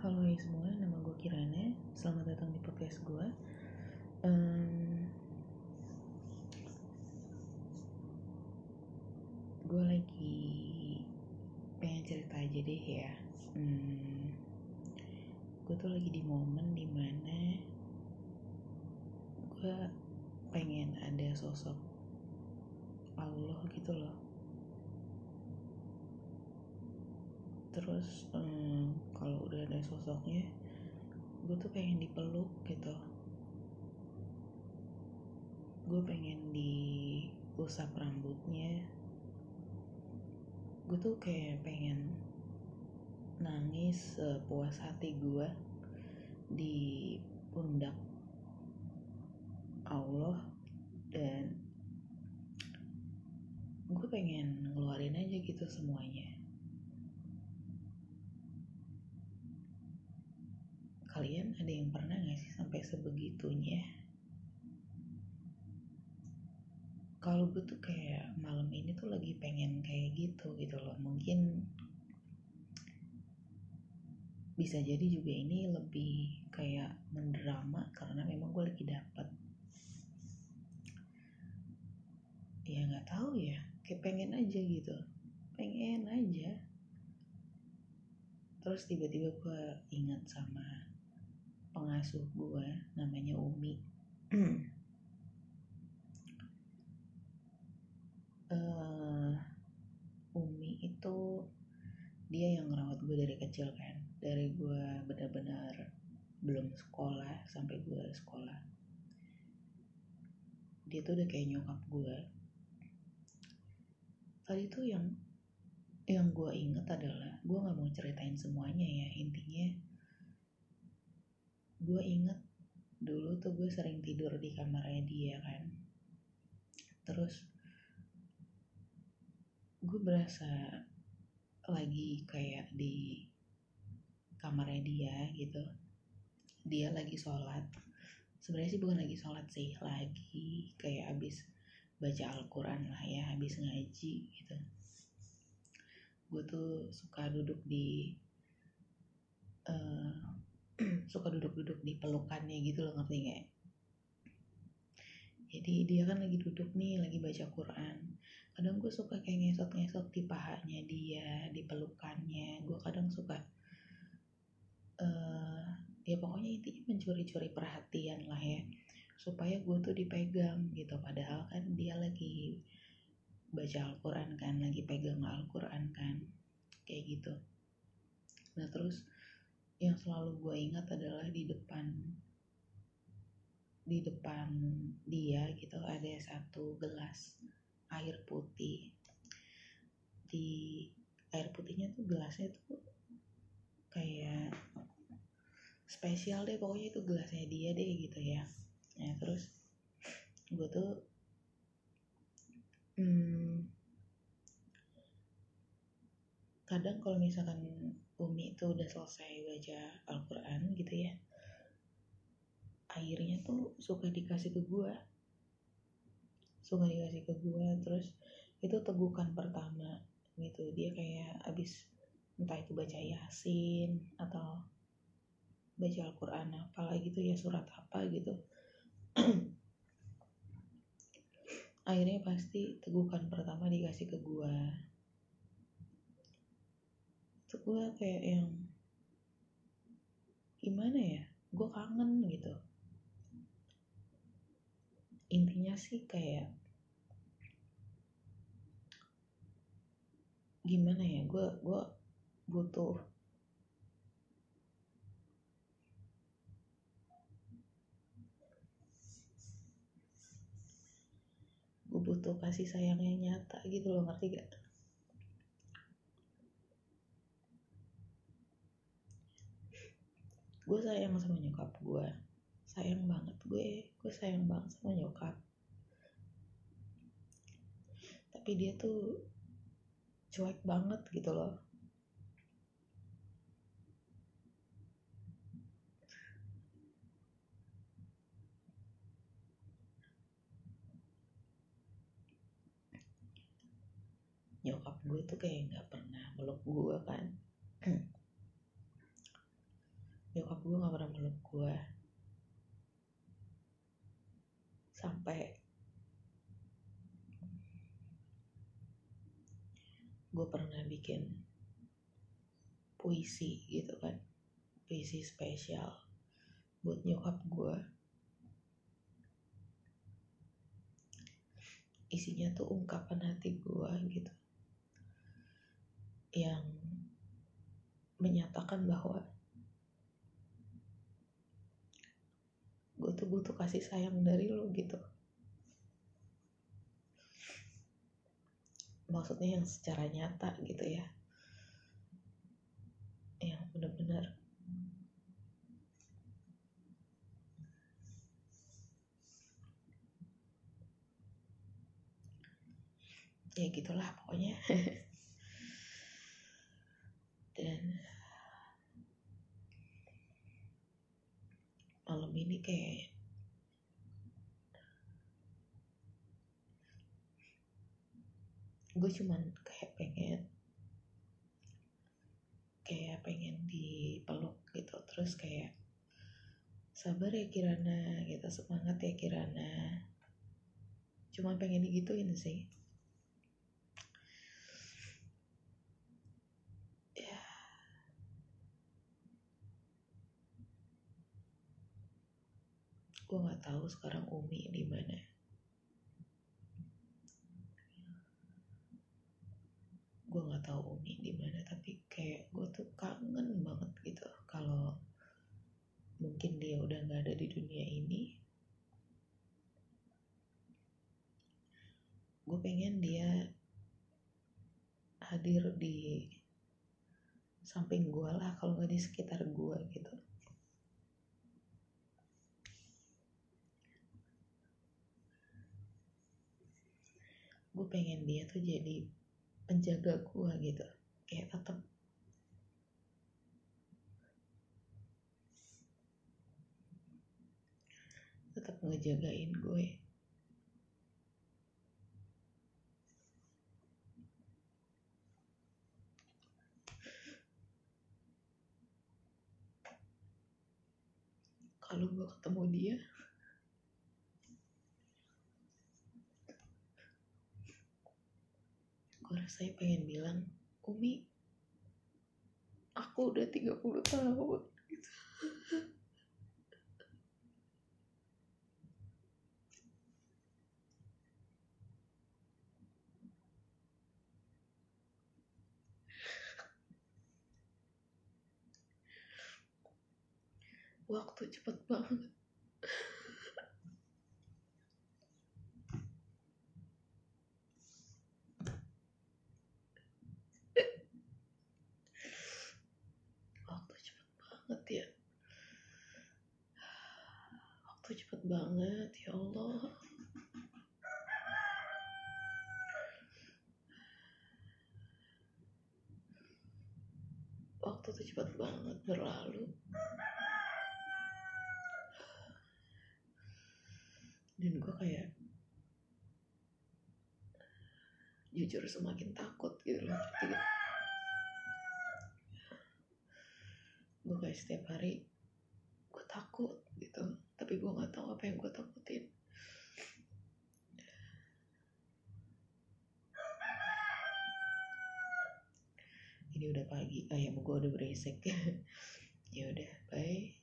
Halo hai semua, nama gue Kirana. Selamat datang di podcast gue. Um, gue lagi pengen cerita aja deh ya. Hmm, gue tuh lagi di momen di mana gue pengen ada sosok Allah gitu loh. Terus um, kalau udah ada sosoknya, gue tuh pengen dipeluk gitu. Gue pengen diusap rambutnya. Gue tuh kayak pengen nangis puas hati gue di pundak Allah dan gue pengen ngeluarin aja gitu semuanya pernah gak sih sampai sebegitunya? Kalau gue tuh kayak malam ini tuh lagi pengen kayak gitu gitu loh. Mungkin bisa jadi juga ini lebih kayak mendrama karena memang gue lagi dapet. Ya nggak tahu ya. Kayak pengen aja gitu. Pengen aja. Terus tiba-tiba gue ingat sama pengasuh gue namanya Umi. Uh, Umi itu dia yang ngerawat gue dari kecil kan. Dari gue benar-benar belum sekolah sampai gue sekolah. Dia tuh udah kayak nyokap gue tadi tuh yang yang gue inget adalah gue nggak mau ceritain semuanya ya. Intinya gue inget dulu tuh gue sering tidur di kamarnya dia kan. Terus gue berasa lagi kayak di kamarnya dia gitu. Dia lagi sholat. Sebenarnya sih bukan lagi sholat sih lagi kayak abis baca Al-Quran lah ya habis ngaji gitu. Gue tuh suka duduk di uh, suka duduk-duduk di pelukannya gitu loh ngerti gak jadi dia kan lagi duduk nih lagi baca Quran. Kadang gue suka kayak ngesot-ngesot di pahanya dia di pelukannya. Gue kadang suka uh, ya pokoknya intinya mencuri-curi perhatian lah ya supaya gue tuh dipegang gitu. Padahal kan dia lagi baca Al-Quran kan lagi pegang Al-Quran kan kayak gitu. Nah terus yang selalu gue ingat adalah di depan di depan dia gitu ada satu gelas air putih. Di air putihnya tuh gelasnya tuh kayak spesial deh pokoknya itu gelasnya dia deh gitu ya. Ya terus gue tuh hmm, kadang kalau misalkan Umi itu udah selesai baca Al-Quran gitu ya airnya tuh suka dikasih ke gue suka dikasih ke gue terus itu tegukan pertama gitu. Dia kayak abis entah itu baca yasin atau baca Al-Quran apalagi tuh ya surat apa gitu. Akhirnya pasti tegukan pertama dikasih ke gue itu gue kayak yang gimana ya gue kangen gitu. Intinya sih kayak gimana ya gue gue butuh gue butuh kasih sayang yang nyata gitu loh ngerti gak gue sayang sama nyokap gue. Sayang banget gue. Gue sayang banget sama nyokap. Tapi dia tuh cuek banget gitu loh. Nyokap gue tuh kayak nggak pernah meluk gue kan nyokap gue nggak pernah meluk gue sampai gue pernah bikin puisi gitu kan puisi spesial buat nyokap gue isinya tuh ungkapan hati gue gitu yang menyatakan bahwa gue tuh butuh kasih sayang dari lo gitu. Maksudnya yang secara nyata gitu ya. Yang benar-benar. Ya gitulah pokoknya. Dan malam ini kayak gue cuman kayak pengen kayak pengen dipeluk gitu. Terus kayak sabar ya Kirana gitu. Semangat ya Kirana. Cuma pengen digituin sih gue nggak tahu sekarang Umi di mana. Gue nggak tahu Umi di mana tapi kayak gue tuh kangen banget gitu. Kalau mungkin dia udah nggak ada di dunia ini gue pengen dia hadir di samping gue lah kalau nggak di sekitar gue gitu gue pengen dia tuh jadi penjaga gue gitu. Kayak tetap tetap ngejagain gue. Kalau gue ketemu dia gue rasanya pengen bilang Umi aku udah 30 tahun gitu. waktu cepet banget waktu cepet banget ya waktu cepet banget ya Allah. Waktu tuh cepet banget berlalu. Dan gue kayak jujur semakin takut gitu loh. Gue kayak setiap hari gue takut gitu tapi gue nggak tahu apa yang gue takutin ini udah pagi ayam gue udah berisik. Ya udah bye